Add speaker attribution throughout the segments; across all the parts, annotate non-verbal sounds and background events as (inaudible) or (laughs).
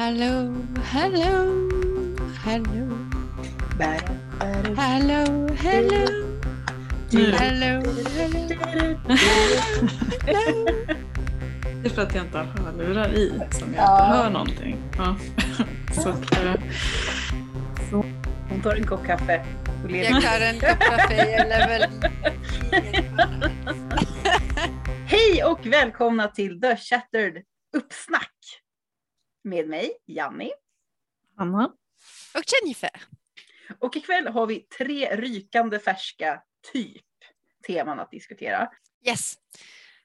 Speaker 1: Hello, hello, hello. Hello, hello.
Speaker 2: Nu.
Speaker 1: Hello, hello.
Speaker 2: Det är för att jag inte har hörlurar i som jag
Speaker 3: Ja.
Speaker 2: inte hör någonting. Ja. (laughs) Så att, eh,
Speaker 3: Hon tar en kopp kaffe och lever.
Speaker 1: Jag tar en kopp kaffe, jag annan.
Speaker 3: Hej och välkomna till The Shattered Uppsnack. Med mig, Janni.
Speaker 2: Anna?
Speaker 1: Och Jennifer.
Speaker 3: Och ikväll har vi tre rykande färska typ teman att diskutera.
Speaker 1: Yes.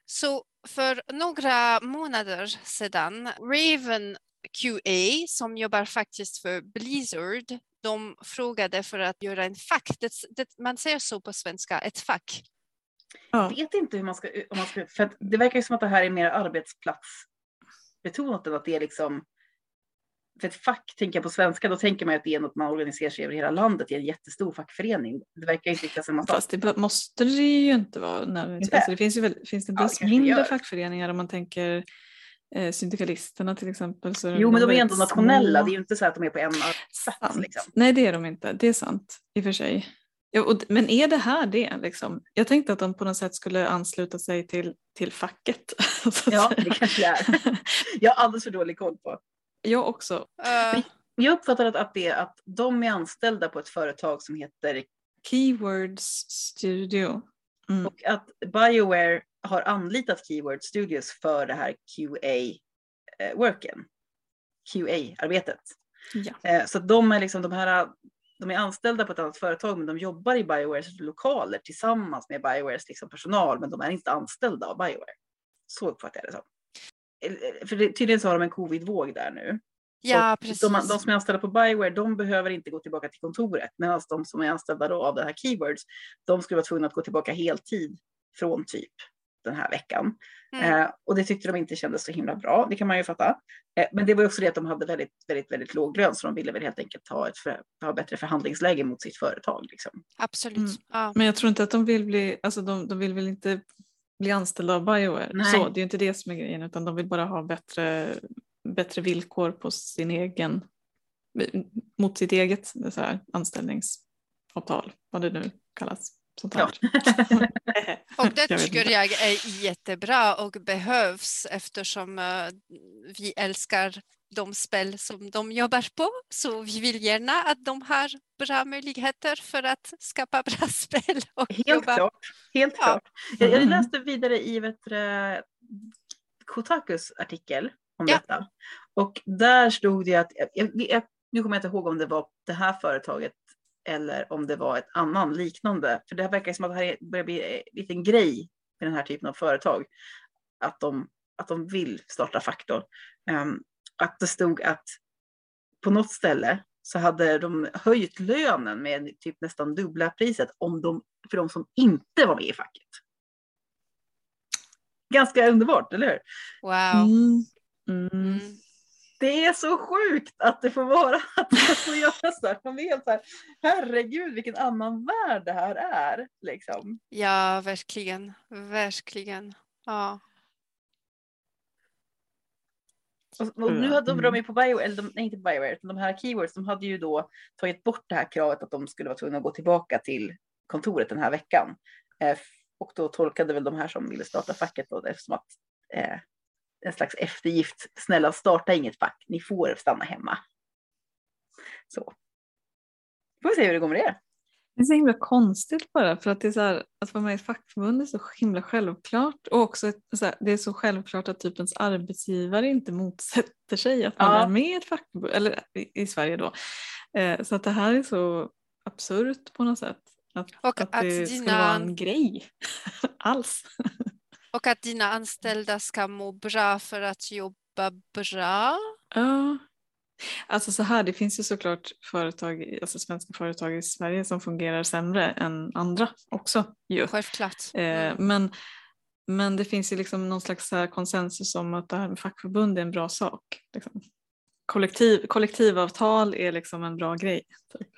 Speaker 1: Så för några månader sedan, Raven QA som jobbar faktiskt för Blizzard, de frågade för att göra en fack. Det, det, man säger så på svenska, ett fack.
Speaker 2: Ja.
Speaker 3: Jag vet inte hur man ska, om man ska för det verkar ju som att det här är mer arbetsplatsbetonat än att det är liksom för ett fack, tänker jag på svenska, då tänker man att det är något man organiserar sig över hela landet i en jättestor fackförening. Det verkar inte riktigt samma sak.
Speaker 2: Fast det måste det ju inte vara.
Speaker 3: Inte?
Speaker 2: alltså det finns ju väl, finns det
Speaker 3: Ja,
Speaker 2: desto
Speaker 3: kanske det
Speaker 2: mindre fackföreningar om man tänker eh, syndikalisterna till exempel. Så
Speaker 3: Jo, men de är
Speaker 2: väldigt
Speaker 3: ändå nationella.
Speaker 2: små.
Speaker 3: Det är ju inte så att de är på en plats. Liksom.
Speaker 2: Nej det är de inte, det är sant i och för sig. Ja, och, men är det här det? Liksom? Jag tänkte att de på något sätt skulle ansluta sig till, till facket. (laughs) så att
Speaker 3: Ja,
Speaker 2: säga.
Speaker 3: det kanske det är. (laughs) Jag har alldeles för dålig koll på.
Speaker 2: Jag också.
Speaker 1: Eh,
Speaker 3: Jag uppfattar att, att, det är att de är anställda på ett företag som heter
Speaker 2: Keywords Studio. Mm.
Speaker 3: och att Bioware har anlitat Keyword Studios för det här QA-worken. QA-arbetet.
Speaker 2: Ja.
Speaker 3: Eh, Så de är liksom de här, de är anställda på ett annat företag men de jobbar i Biowares lokaler tillsammans med Biowares liksom personal men de är inte anställda av Bioware. Så uppfattar jag det som. Eh, För det, tydligen så har de en covid-våg där nu.
Speaker 1: ja, precis.
Speaker 3: De, de som är anställda på Bioware, de behöver inte gå tillbaka till kontoret. Medan de som är anställda av det här Keywords, de skulle vara tvungna att gå tillbaka heltid från typ den här veckan.
Speaker 1: Mm.
Speaker 3: Eh, och det tyckte de inte kändes så himla bra, det kan man ju fatta. Eh, men det var ju också det att de hade väldigt, väldigt, väldigt låg lön, så de ville väl helt enkelt ha ett för, ha bättre förhandlingsläge mot sitt företag. Liksom.
Speaker 1: Absolut.
Speaker 2: Mm.
Speaker 1: Ja.
Speaker 2: Men jag tror inte att de vill bli, alltså de, de vill väl inte bli anställda av Bioware.
Speaker 3: Nej.
Speaker 2: Så, det är ju inte det som är grejen utan de vill bara ha bättre, bättre villkor på sin egen, mot sitt eget så här, anställningsavtal, vad det nu kallas. Sånt här. (laughs)
Speaker 1: Och det
Speaker 2: Jag
Speaker 1: tycker jag är jättebra och behövs eftersom eh, vi älskar de spel som de jobbar på. Så vi vill gärna att de har bra möjligheter för att skapa bra (laughs) spel. Och
Speaker 3: Helt
Speaker 1: jobba.
Speaker 3: klart. Helt
Speaker 1: Ja.
Speaker 3: klart. Jag, jag
Speaker 2: Mm.
Speaker 3: läste vidare i vet, Kotakus artikel om
Speaker 1: Ja.
Speaker 3: detta. Och där stod det att, jag, jag, nu kommer jag inte ihåg om det var det här företaget eller om det var ett annan liknande. För det här verkar som att det här börjar bli en liten grej med den här typen av företag. Att de, att de vill starta faktor. Ehm, att det stod att på något ställe så hade de höjt lönen med typ nästan dubbla priset om de, för de som inte var med i facket. Ganska underbart, eller hur?
Speaker 1: Wow.
Speaker 2: Mm. Mm.
Speaker 1: Mm.
Speaker 3: Det är så sjukt att det får vara (laughs) att det får göra så här. Man blir helt så här, herregud vilken annan värld det här är. Liksom.
Speaker 1: Ja, verkligen. Verkligen. Ja.
Speaker 3: Och, och nu
Speaker 2: Mm.
Speaker 3: hade de ju på Bio, eller de, nej inte på Bioware, utan de här keywords, de hade ju då tagit bort det här kravet att de skulle vara tvungna att gå tillbaka till kontoret den här veckan. Eh, och då tolkade väl de här som ville starta facket då, det eftersom att eh, en slags eftergift, snälla starta inget fack, ni får stanna hemma. Så. Får vi se hur det går med det.
Speaker 2: Det är så himla konstigt bara för att det är så här, att vara med i ett fackförbund är så himla självklart och också så här, det är så självklart att typ ens arbetsgivare inte motsätter sig att man
Speaker 3: Ja.
Speaker 2: är med i ett fackförbund, eller i, i Sverige då. Eh, så att det här är så absurt på något sätt. Att,
Speaker 1: Och
Speaker 2: att
Speaker 1: att
Speaker 2: det skulle
Speaker 1: dina-
Speaker 2: vara en grej (laughs) alls.
Speaker 1: Och att dina anställda ska må bra för att jobba bra.
Speaker 2: Ja. Alltså så här, det finns ju såklart företag, alltså svenska företag i Sverige som fungerar sämre än andra också. Ju.
Speaker 1: Självklart.
Speaker 2: Eh,
Speaker 1: Mm.
Speaker 2: men, men det finns ju liksom någon slags konsensus om att det här med fackförbund är en bra sak. Liksom. Kollektiv, kollektivavtal är liksom en bra grej. Typ.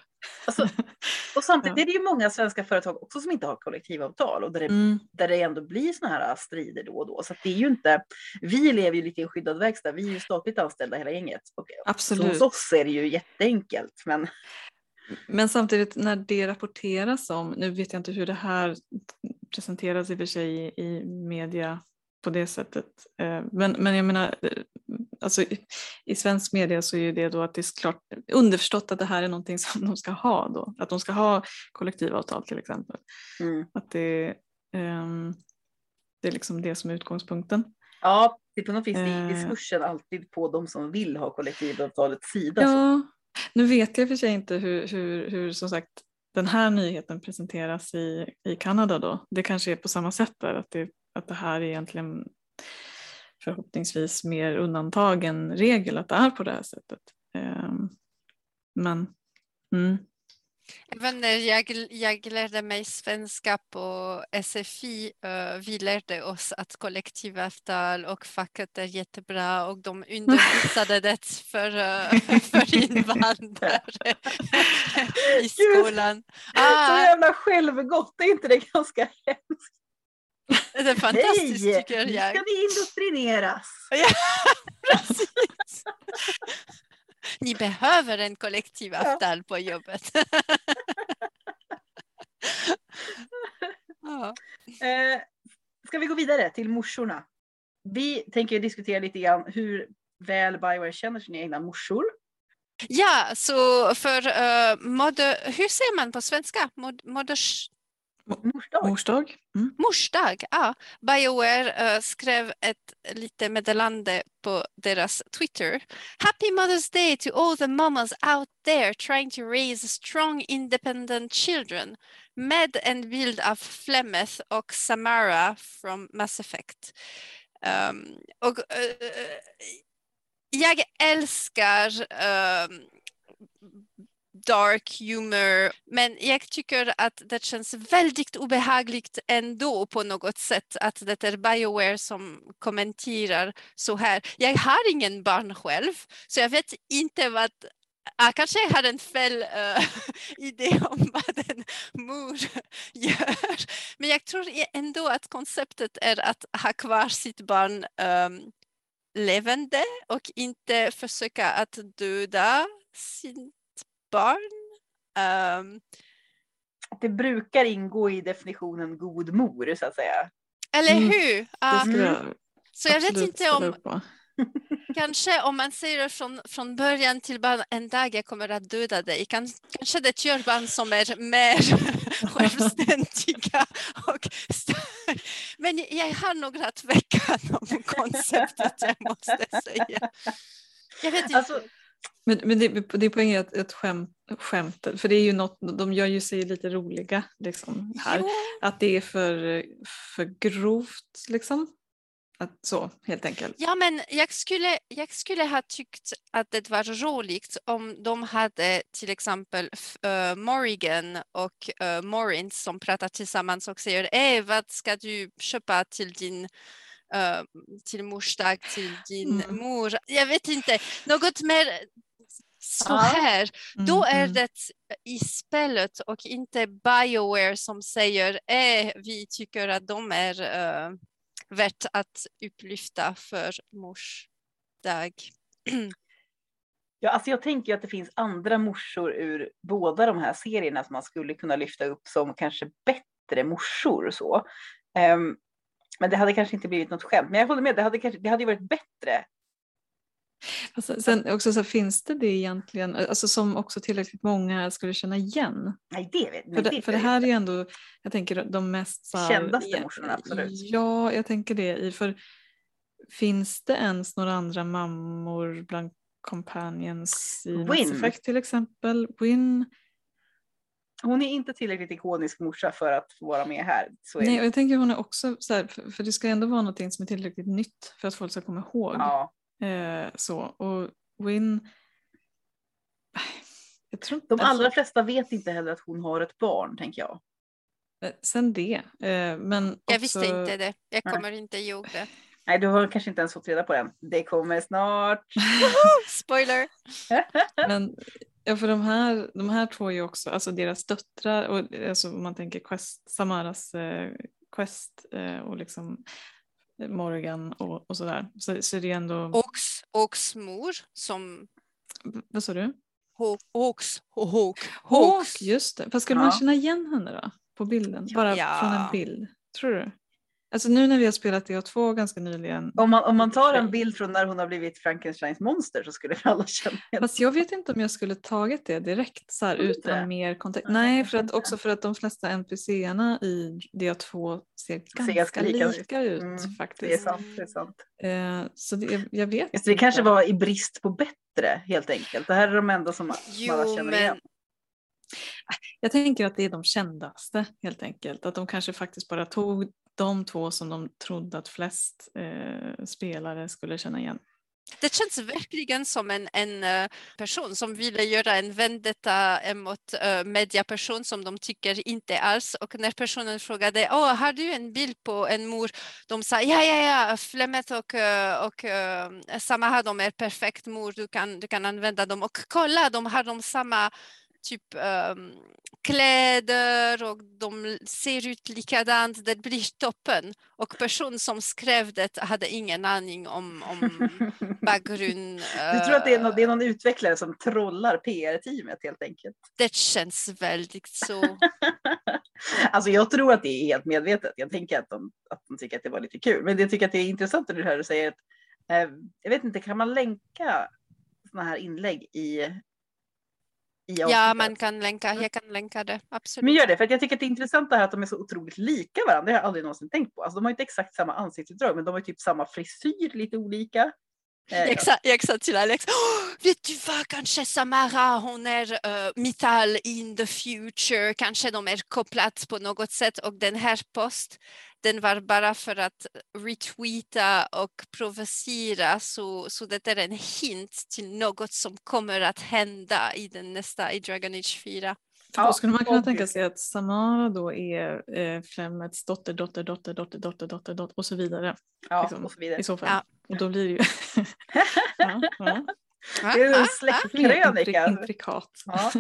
Speaker 3: Alltså, (laughs) och samtidigt
Speaker 2: Ja.
Speaker 3: är det ju många svenska företag också som inte har kollektivavtal och där det,
Speaker 2: Mm.
Speaker 3: där det ändå blir såna här strider då och då. Så det är ju inte, vi lever ju lite i en skyddad verkstad, vi är ju statligt anställda hela gänget. Och så
Speaker 2: Absolut.
Speaker 3: hos oss är det ju jätteenkelt. Men
Speaker 2: Men samtidigt när det rapporteras om, nu vet jag inte hur det här presenteras i och för sig i, i media på det sättet. eh, Men, men jag menar, eh, alltså i, i svensk media så är det då att det är klart underförstått att det här är någonting som de ska ha då. Att de ska ha kollektivavtal till exempel.
Speaker 3: mm.
Speaker 2: Att det, ehm, det är liksom det som är utgångspunkten.
Speaker 3: ja, det på något vis är
Speaker 2: Eh.
Speaker 3: diskursen alltid på de som vill ha kollektivavtalets sida.
Speaker 2: Ja, nu vet jag för sig inte hur, hur, hur som sagt den här nyheten presenteras i, i Kanada då. Det kanske är på samma sätt där, att det, att det här är egentligen förhoppningsvis mer undantag än regel att det är på det här sättet. Ehm, men mm,
Speaker 1: Även när jag, jag lärde mig svenska på SFI, eh, vi lärde oss att kollektivavtal och facket är jättebra och de undervisade (laughs) det för, eh, för invandrare (laughs) i skolan.
Speaker 3: Så
Speaker 1: Ah,
Speaker 3: jävla självgott, är inte det ganska hemskt?
Speaker 1: Det är fantastiskt
Speaker 3: Hej,
Speaker 1: tycker
Speaker 3: nu
Speaker 1: jag.
Speaker 3: ska vi indoktrineras. (laughs)
Speaker 1: Precis. Ni behöver en kollektivavtal på jobbet. ja.
Speaker 3: Eh, ska vi gå vidare till morsorna? Vi tänker diskutera lite grann hur väl Bioware känner sina egna morsor.
Speaker 1: ja, så för uh, moder, hur säger man på svenska? Mod, moders,
Speaker 3: Morsdag.
Speaker 2: morsdag. Mm.
Speaker 1: morsdag. Ja. Bioware eh, skrev ett lite meddelande på deras Twitter. Happy Mother's Day to all the mamas out there trying to raise strong independent children. Med en bild av Flemeth och Samara from Mass Effect. Um, och, eh, jag älskar ehm, dark humor. Men jag tycker att det känns väldigt obehagligt ändå på något sätt att det är Bioware som kommenterar så här. Jag har ingen barn själv så jag vet inte vad Ah, kanske jag har en fel uh, (laughs) idé om vad en mor (laughs) gör. Men jag tror ändå att konceptet är att ha kvar sitt barn um, levande och inte försöka att döda sin barn. Ehm,
Speaker 3: Det brukar ingå i definitionen god mor så att säga.
Speaker 1: eller
Speaker 2: Mm,
Speaker 1: hur? Ja,
Speaker 2: skulle jag
Speaker 1: så jag vet inte om, (laughs) kanske om man säger det från, från början till bara en dag jag kommer att döda dig, kan, kanske det gör barn som är mer (laughs) självständiga. Och st- Men jag har några tvekan (laughs) om konceptet, jag måste säga. Jag vet inte.
Speaker 3: Alltså,
Speaker 2: Men, men det, det är poängen att ett skämt, skämtet, för det är ju något, de gör ju sig lite roliga liksom här.
Speaker 1: Jo,
Speaker 2: Att det är för, för grovt liksom. Att, så helt enkelt.
Speaker 1: Ja, men jag skulle, jag skulle ha tyckt att det var roligt om de hade till exempel uh, Morrigan och uh, Morins som pratar tillsammans och säger eh, vad ska du köpa till din till mors dag, till din
Speaker 2: Mm.
Speaker 1: mor. Jag vet inte, något mer så
Speaker 3: Ja.
Speaker 1: här. Då är
Speaker 2: Mm,
Speaker 1: det i spelet och inte Bioware som säger eh, vi tycker att de är uh, värt att upplyfta för mors dag. (clears throat)
Speaker 3: ja, alltså jag tänker att det finns andra morsor ur båda de här serierna som man skulle kunna lyfta upp som kanske bättre morsor. Så. Ehm, men det hade kanske inte blivit något skämt. Men jag håller med, det hade, kanske, det hade ju varit bättre.
Speaker 2: Alltså, sen också så finns det det egentligen, alltså som också tillräckligt många skulle känna igen?
Speaker 3: Nej, det vet
Speaker 2: För
Speaker 3: nej,
Speaker 2: det, för det här är ju ändå, jag tänker de mest så här,
Speaker 3: Kändaste
Speaker 2: ja,
Speaker 3: morsorna, absolut.
Speaker 2: Ja, jag tänker det. i- För finns det ens några andra mammor bland companions i Mass
Speaker 3: Win.
Speaker 2: Effect till exempel? Win?
Speaker 3: Hon är inte tillräckligt ikonisk morsa för att få vara med här. Så är
Speaker 2: Nej, och jag tänker hon är också så här, för, för det ska ändå vara någonting som är tillräckligt nytt för att folk ska komma ihåg.
Speaker 3: Ja.
Speaker 2: Eh, så, och Win... Jag tror,
Speaker 3: De
Speaker 2: alltså,
Speaker 3: allra flesta vet inte heller att hon har ett barn, tänker jag.
Speaker 2: eh, Sen det. Eh, men
Speaker 1: Jag
Speaker 2: också,
Speaker 1: visste inte det. Jag
Speaker 3: Nej.
Speaker 1: kommer inte ihåg det.
Speaker 3: Nej, du har kanske inte ens fått reda på den. Det kommer snart. (laughs)
Speaker 1: Spoiler! (laughs)
Speaker 2: Men Ja, för de här, de här två är ju också, alltså deras döttrar, och, alltså om man tänker Quest, Samaras eh, Quest eh, och liksom Morgan och, och sådär. Så, så det är ändå...
Speaker 1: Ox, Ox mor som
Speaker 2: V- Vad sa du?
Speaker 1: Hawk, Hawks, Hawk,
Speaker 2: Hawk, just det. Fast skulle
Speaker 3: Ja.
Speaker 2: man känna igen henne då? På bilden? Bara
Speaker 1: Ja.
Speaker 2: från en bild? Tror du? Alltså nu när vi har spelat DO2 ganska nyligen.
Speaker 3: Om man, om man tar en bild från när hon har blivit Frankensteins monster så skulle alla känna igen.
Speaker 2: Fast jag vet inte om jag skulle tagit det direkt så här
Speaker 3: inte
Speaker 2: utan
Speaker 3: det?
Speaker 2: mer kontext.
Speaker 3: Nej,
Speaker 2: för att
Speaker 3: inte.
Speaker 2: också för att de flesta NPCerna i DO2 ser ganska,
Speaker 3: ganska
Speaker 2: lika,
Speaker 3: lika ut. Mm, Det är
Speaker 2: faktiskt.
Speaker 3: sant. Det är sant.
Speaker 2: Eh, så det, jag vet
Speaker 3: Just det, det kanske var i brist på bättre helt enkelt. Det här är de enda som, alla
Speaker 1: Jo,
Speaker 3: känner
Speaker 1: men
Speaker 3: igen.
Speaker 2: Jag tänker att det är de kändaste helt enkelt. Att de kanske faktiskt bara tog de två som de trodde att flest eh, spelare skulle känna igen.
Speaker 1: det känns verkligen som en, en eh, person som ville göra en vendetta mot uh, eh, mediaperson som de tycker inte alls. Och när personen frågade, oh, har du en bild på en mor? De sa, ja, ja, ja, Flemmet och, eh, och uh, Samaha, de är perfekt mor, du kan, du kan använda dem. Och kolla, de har de samma typ ehm, kläder och de ser ut likadant, det blir toppen. Och personen som skrev det hade ingen aning om, om (laughs) bakgrund.
Speaker 3: Du tror att det är, någon, det är
Speaker 1: eh,
Speaker 3: någon utvecklare som trollar PR-teamet helt enkelt?
Speaker 1: det känns väldigt så. (laughs)
Speaker 3: Alltså jag tror att det är helt medvetet. Jag tänker att de, att de tycker att det var lite kul. Men jag tycker att det är intressant när du här säger att eh, jag vet inte, kan man länka sådana här inlägg i
Speaker 1: Ja, man kan länka, jag kan länka det, absolut.
Speaker 3: Men gör det, för att jag tycker att det är intressant det här att de är så otroligt lika varandra. Det har jag aldrig någonsin tänkt på. Alltså, de har inte exakt samma ansiktsutdrag, men de har ju typ samma frisyr, lite olika. Eh,
Speaker 1: Jag sa, jag sa till Alex, "Åh, vet du vad, kanske Samara, hon är uh, metall in the future, kanske de är kopplat på något sätt och den här post, den var bara för att retweeta och provocera så, så det är en hint till något som kommer att hända i den nästa, i Dragon Age 4.
Speaker 2: För då skulle man kunna tänka sig att Samara då är eh, Flemmets dotter, dotter, dotter, dotter, dotter, dotter, dotter och så vidare.
Speaker 3: ja,
Speaker 2: liksom,
Speaker 3: och så vidare.
Speaker 2: I så fall.
Speaker 1: Ja.
Speaker 2: Och då blir det ju (laughs) ja, ja.
Speaker 3: Det är en
Speaker 1: Ah, ah,
Speaker 2: mer
Speaker 3: släktkrönika.
Speaker 2: intri- intrikat.
Speaker 3: Ja.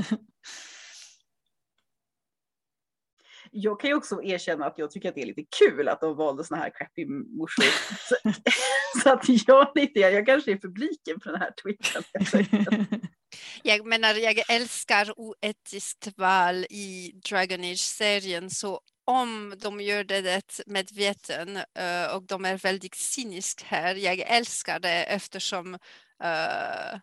Speaker 3: Jag kan ju också erkänna att jag tycker att det är lite kul att de valde såna här crappy morsor. Så, (laughs) så att jag lite, jag kanske är publiken på den här tweeten.
Speaker 1: Jag menar, jag älskar oetiskt val i Dragon Age-serien så om de gör det medveten eh, och de är väldigt cynisk här, jag älskar det eftersom uh, ah,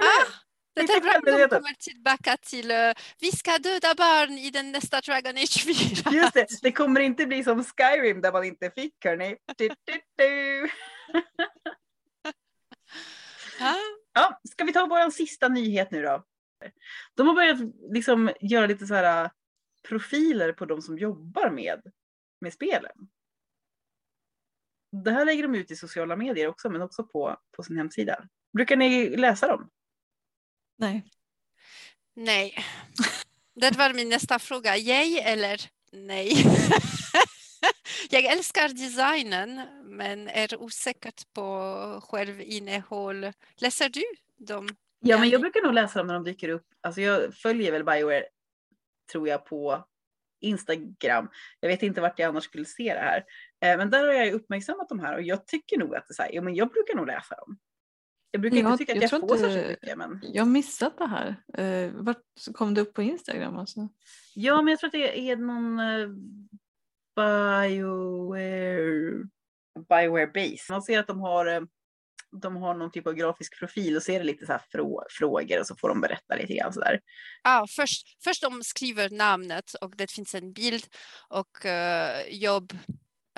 Speaker 1: ah, det är bra om de kommer tillbaka till uh, vi ska döda barn i den nästa Dragon Age 4.
Speaker 3: Just det, (laughs) det kommer inte bli som Skyrim där man inte fick hörni. Du, du, du.
Speaker 1: Ah,
Speaker 3: Ja, ska vi ta vår sista nyhet nu då? De har börjat liksom göra lite så här profiler på de som jobbar med, med spelen. Det här lägger de ut i sociala medier också, men också på, på sin hemsida. Brukar ni läsa dem?
Speaker 2: Nej.
Speaker 1: nej. (laughs) Det var min nästa fråga. Yay eller nej? (laughs) Jag älskar designen men är osäker på självinnehåll. Läser du dem?
Speaker 3: Ja, men
Speaker 1: Ja.
Speaker 3: jag brukar nog läsa dem när de dyker upp. Alltså jag följer väl Bioware, tror jag, på Instagram. Jag vet inte vart jag annars skulle se det här. Eh, Men där har jag uppmärksammat de här och jag tycker nog att det är så här, ja, men jag brukar nog läsa dem. Jag brukar
Speaker 2: Ja,
Speaker 3: inte tycka att
Speaker 2: jag
Speaker 3: jag,
Speaker 2: tror
Speaker 3: får särskilt mycket. Men...
Speaker 2: Jag har missat det här. Eh, vart kom det upp på Instagram alltså?
Speaker 3: Ja, men jag tror att det är någon eh, Bioware, Bioware Base. Man ser att de har, eh, de har någon typ av grafisk profil och ser det lite så här frå, frågor och så får de berätta lite grann sådär.
Speaker 1: Ah, först, först de skriver namnet och det finns en bild och uh, jobb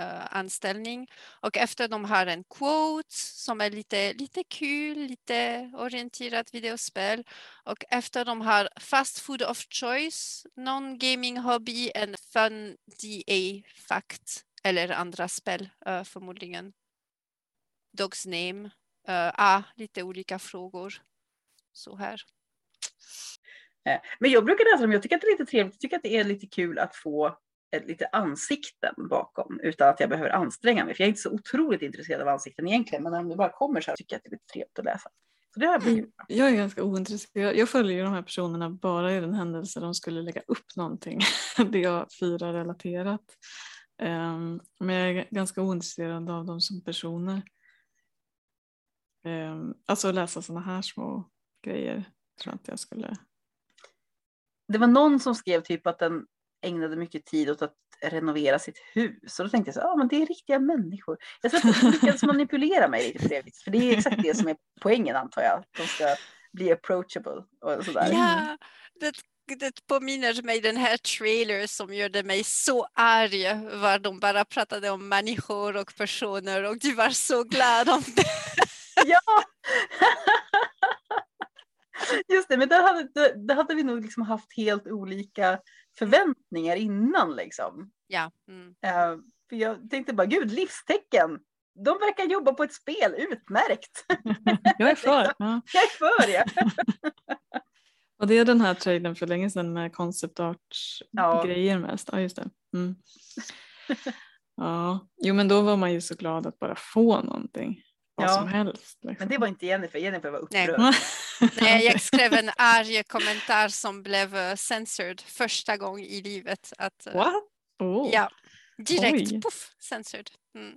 Speaker 1: eh, anställning och efter de har en quote som är lite, lite kul, lite orienterat videospel och efter de har fast food of choice, non-gaming hobby and fun DA fact eller andra spel eh, förmodligen. Dogs name, uh, ah, lite olika frågor. Så här.
Speaker 3: Eh, Men jag brukar läsa dem, jag tycker att det är lite trevligt, jag tycker att det är lite kul att få ett, lite ansikten bakom utan att jag behöver anstränga mig. För jag är inte så otroligt intresserad av ansikten egentligen, men när de bara kommer så här tycker jag att det är lite trevligt att läsa. Så det har blivit bra.
Speaker 2: Jag är ganska ointresserad. Jag följer ju de här personerna bara i den händelse de skulle lägga upp någonting. (laughs) det jag firar relaterat. Um, men jag är ganska ointresserad av dem som personer. Um, alltså läsa sådana här små grejer tror jag inte jag skulle.
Speaker 3: Det var någon som skrev typ att den ägnade mycket tid åt att renovera sitt hus. Och då tänkte jag så ja ah, men det är riktiga människor. Jag tror att de lyckades manipulera mig lite på det viset. För det är exakt det som är poängen antar jag. De ska bli approachable och sådär.
Speaker 1: Ja, det, det påminner mig den här trailer som gjorde mig så arg. Var de bara pratade om människor och personer och du var så glad om det.
Speaker 3: Ja! (laughs) Just det, men där hade, där hade vi nog liksom haft helt olika förväntningar innan. Liksom.
Speaker 1: Ja. Mm.
Speaker 3: Uh, för jag tänkte bara, gud, livstecken. De verkar jobba på ett spel, utmärkt. (laughs)
Speaker 2: jag är för. Ja. (laughs)
Speaker 3: Jag är för, ja.
Speaker 2: Och det är den här traden för länge sedan med concept art-grejer ja. mest. Ja, just det. Mm. Ja, jo men då var man ju så glad att bara få någonting vad ja. som helst. Liksom.
Speaker 3: Men det var inte Jennifer, Jennifer var upprörd. (laughs)
Speaker 1: Nej. jag (laughs) skrev en arg kommentar som blev uh, censored första gången i livet. Att,
Speaker 2: uh, What? Oh.
Speaker 1: Ja, direkt, Oj. puff, censored. Mm.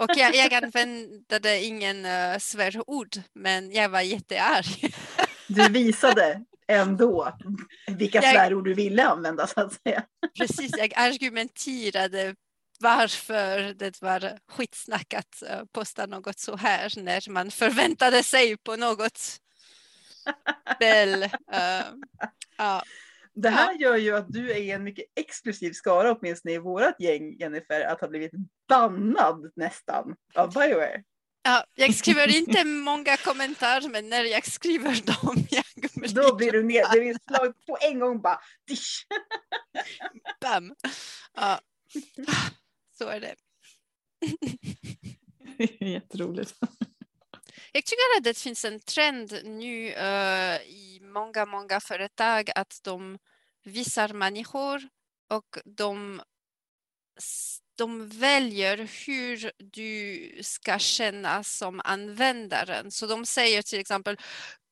Speaker 1: Och jag, jag använde ingen uh, svärord, men jag var jättearg. (laughs)
Speaker 3: du visade ändå vilka jag, svärord du ville använda så att säga.
Speaker 1: Precis, jag argumenterade varför det var skitsnack att uh, posta något så här när man förväntade sig på något väl. Uh, uh,
Speaker 3: det här gör ju att du är en mycket exklusiv skara åtminstone i vårt gäng Jennifer att ha blivit bannad nästan av Bioware.
Speaker 1: Ja, jag skriver inte många kommentarer men när jag skriver dem (laughs) jag
Speaker 3: blir Då blir du ner, det är slag på en gång bara. Dish.
Speaker 1: Bam. Ja. (laughs) Så är det. (laughs)
Speaker 2: Jätteroligt.
Speaker 1: Jag tycker att det finns en trend nu uh, i många, många företag att de visar människor och de, de väljer hur du ska känna som användaren. Så de säger till exempel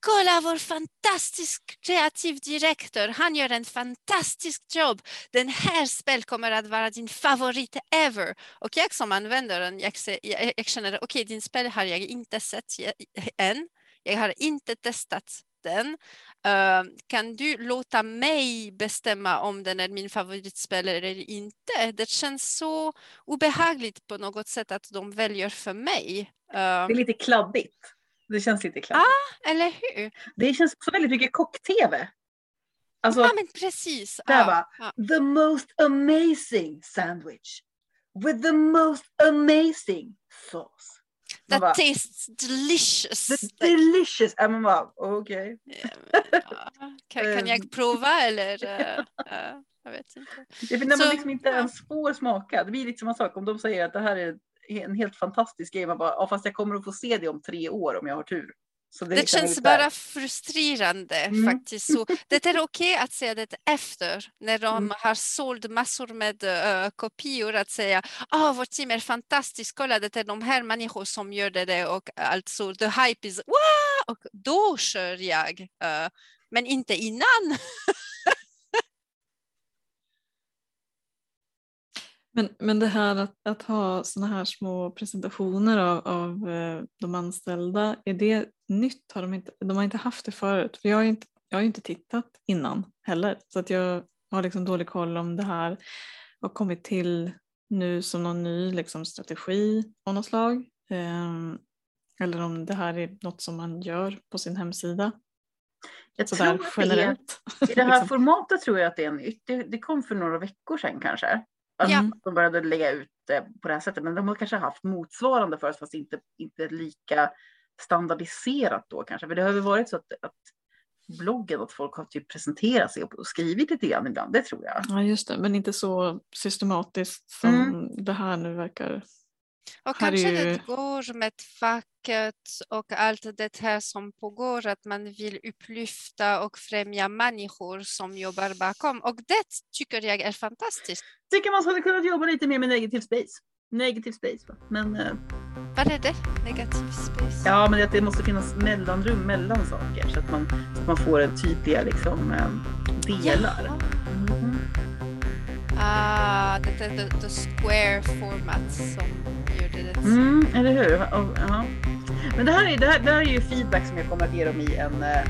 Speaker 1: Kolla vår fantastisk kreativ direktör, Han gör en fantastisk jobb. Den här spel kommer att vara din favorit ever. Och jag som användare, jag, jag, jag känner okej, okay, din spel har jag inte sett än. Jag har inte testat den. Uh, kan du låta mig bestämma om den är min favoritspel eller inte? Det känns så obehagligt på något sätt att de väljer för mig.
Speaker 3: Uh, det är lite kladdigt. Det känns lite klassiskt.
Speaker 1: Ah, eller hur?
Speaker 3: Det känns också väldigt mycket kock-tv.
Speaker 1: Alltså, ja, men precis.
Speaker 3: Där ah, bara, ah. the most amazing sandwich with the most amazing sauce.
Speaker 1: That bara, tastes delicious.
Speaker 3: The delicious. Ja, man bara, okej. Okay.
Speaker 1: Ja, kan, kan, jag (laughs) prova eller? Uh, jag vet inte.
Speaker 3: Det är när man liksom inte ens får smaka. Det blir lite samma sak om de säger att det här är en helt fantastisk grej. Man bara, ja, fast jag kommer att få se det om tre år om jag har tur.
Speaker 1: Så det, det känns bara frustrerande mm. faktiskt. Så (laughs) det är okej okay att säga det efter när de mm. har sålt massor med uh, kopior att säga ah, vårt team är fantastiskt, kolla det är de här människor som gör det och alltså the hype is wow! och då kör jag. Uh, men inte innan. (laughs)
Speaker 2: Men, men det här att, att ha sådana här små presentationer av, av eh, de anställda, är det nytt? Har de, inte, de har inte haft det förut? För jag har inte, jag har inte tittat innan heller så att jag har liksom dålig koll om det här har kommit till nu som någon ny liksom, strategi av något slag. Um, eller om det här är något som man gör på sin hemsida.
Speaker 3: Jag tror att generellt. Det är, I det här (laughs) liksom. formatet tror jag att det är nytt. Det, det kom för några veckor sedan kanske. Alltså, ja. De började lägga ut det på det här sättet. Men de har kanske haft motsvarande förut fast inte, inte lika standardiserat då kanske. För det har väl varit så att, att bloggen att folk har typ presenterat sig och skrivit lite grann ibland. Det tror jag.
Speaker 2: Ja just det, men inte så systematiskt som mm. det här nu verkar
Speaker 1: och kanske ju... det går med facket och allt det här som pågår, att man vill upplyfta och främja människor som jobbar bakom. Och det tycker jag är fantastiskt.
Speaker 3: Tycker man skulle kunna jobba lite mer med negativ space. Negativ space, va? men uh,
Speaker 1: Vad är det? Negativ space?
Speaker 3: Ja, men att det måste finnas mellanrum mellan saker så att man, så att man får en tydliga liksom, eh, delar.
Speaker 1: Jaha. Ah, det är the, the square format som gjorde det.
Speaker 3: Mm, eller hur? Och, ja. Men det här, är, det, här, det här är ju feedback som jag kommer att ge dem i en eh,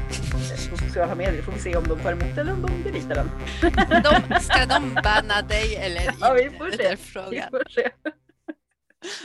Speaker 3: på sociala medier. Får vi se om de tar emot eller om de deletar den.
Speaker 1: De, ska de banna dig eller
Speaker 3: Ja, vi
Speaker 1: inte?
Speaker 3: får se. Vi får se.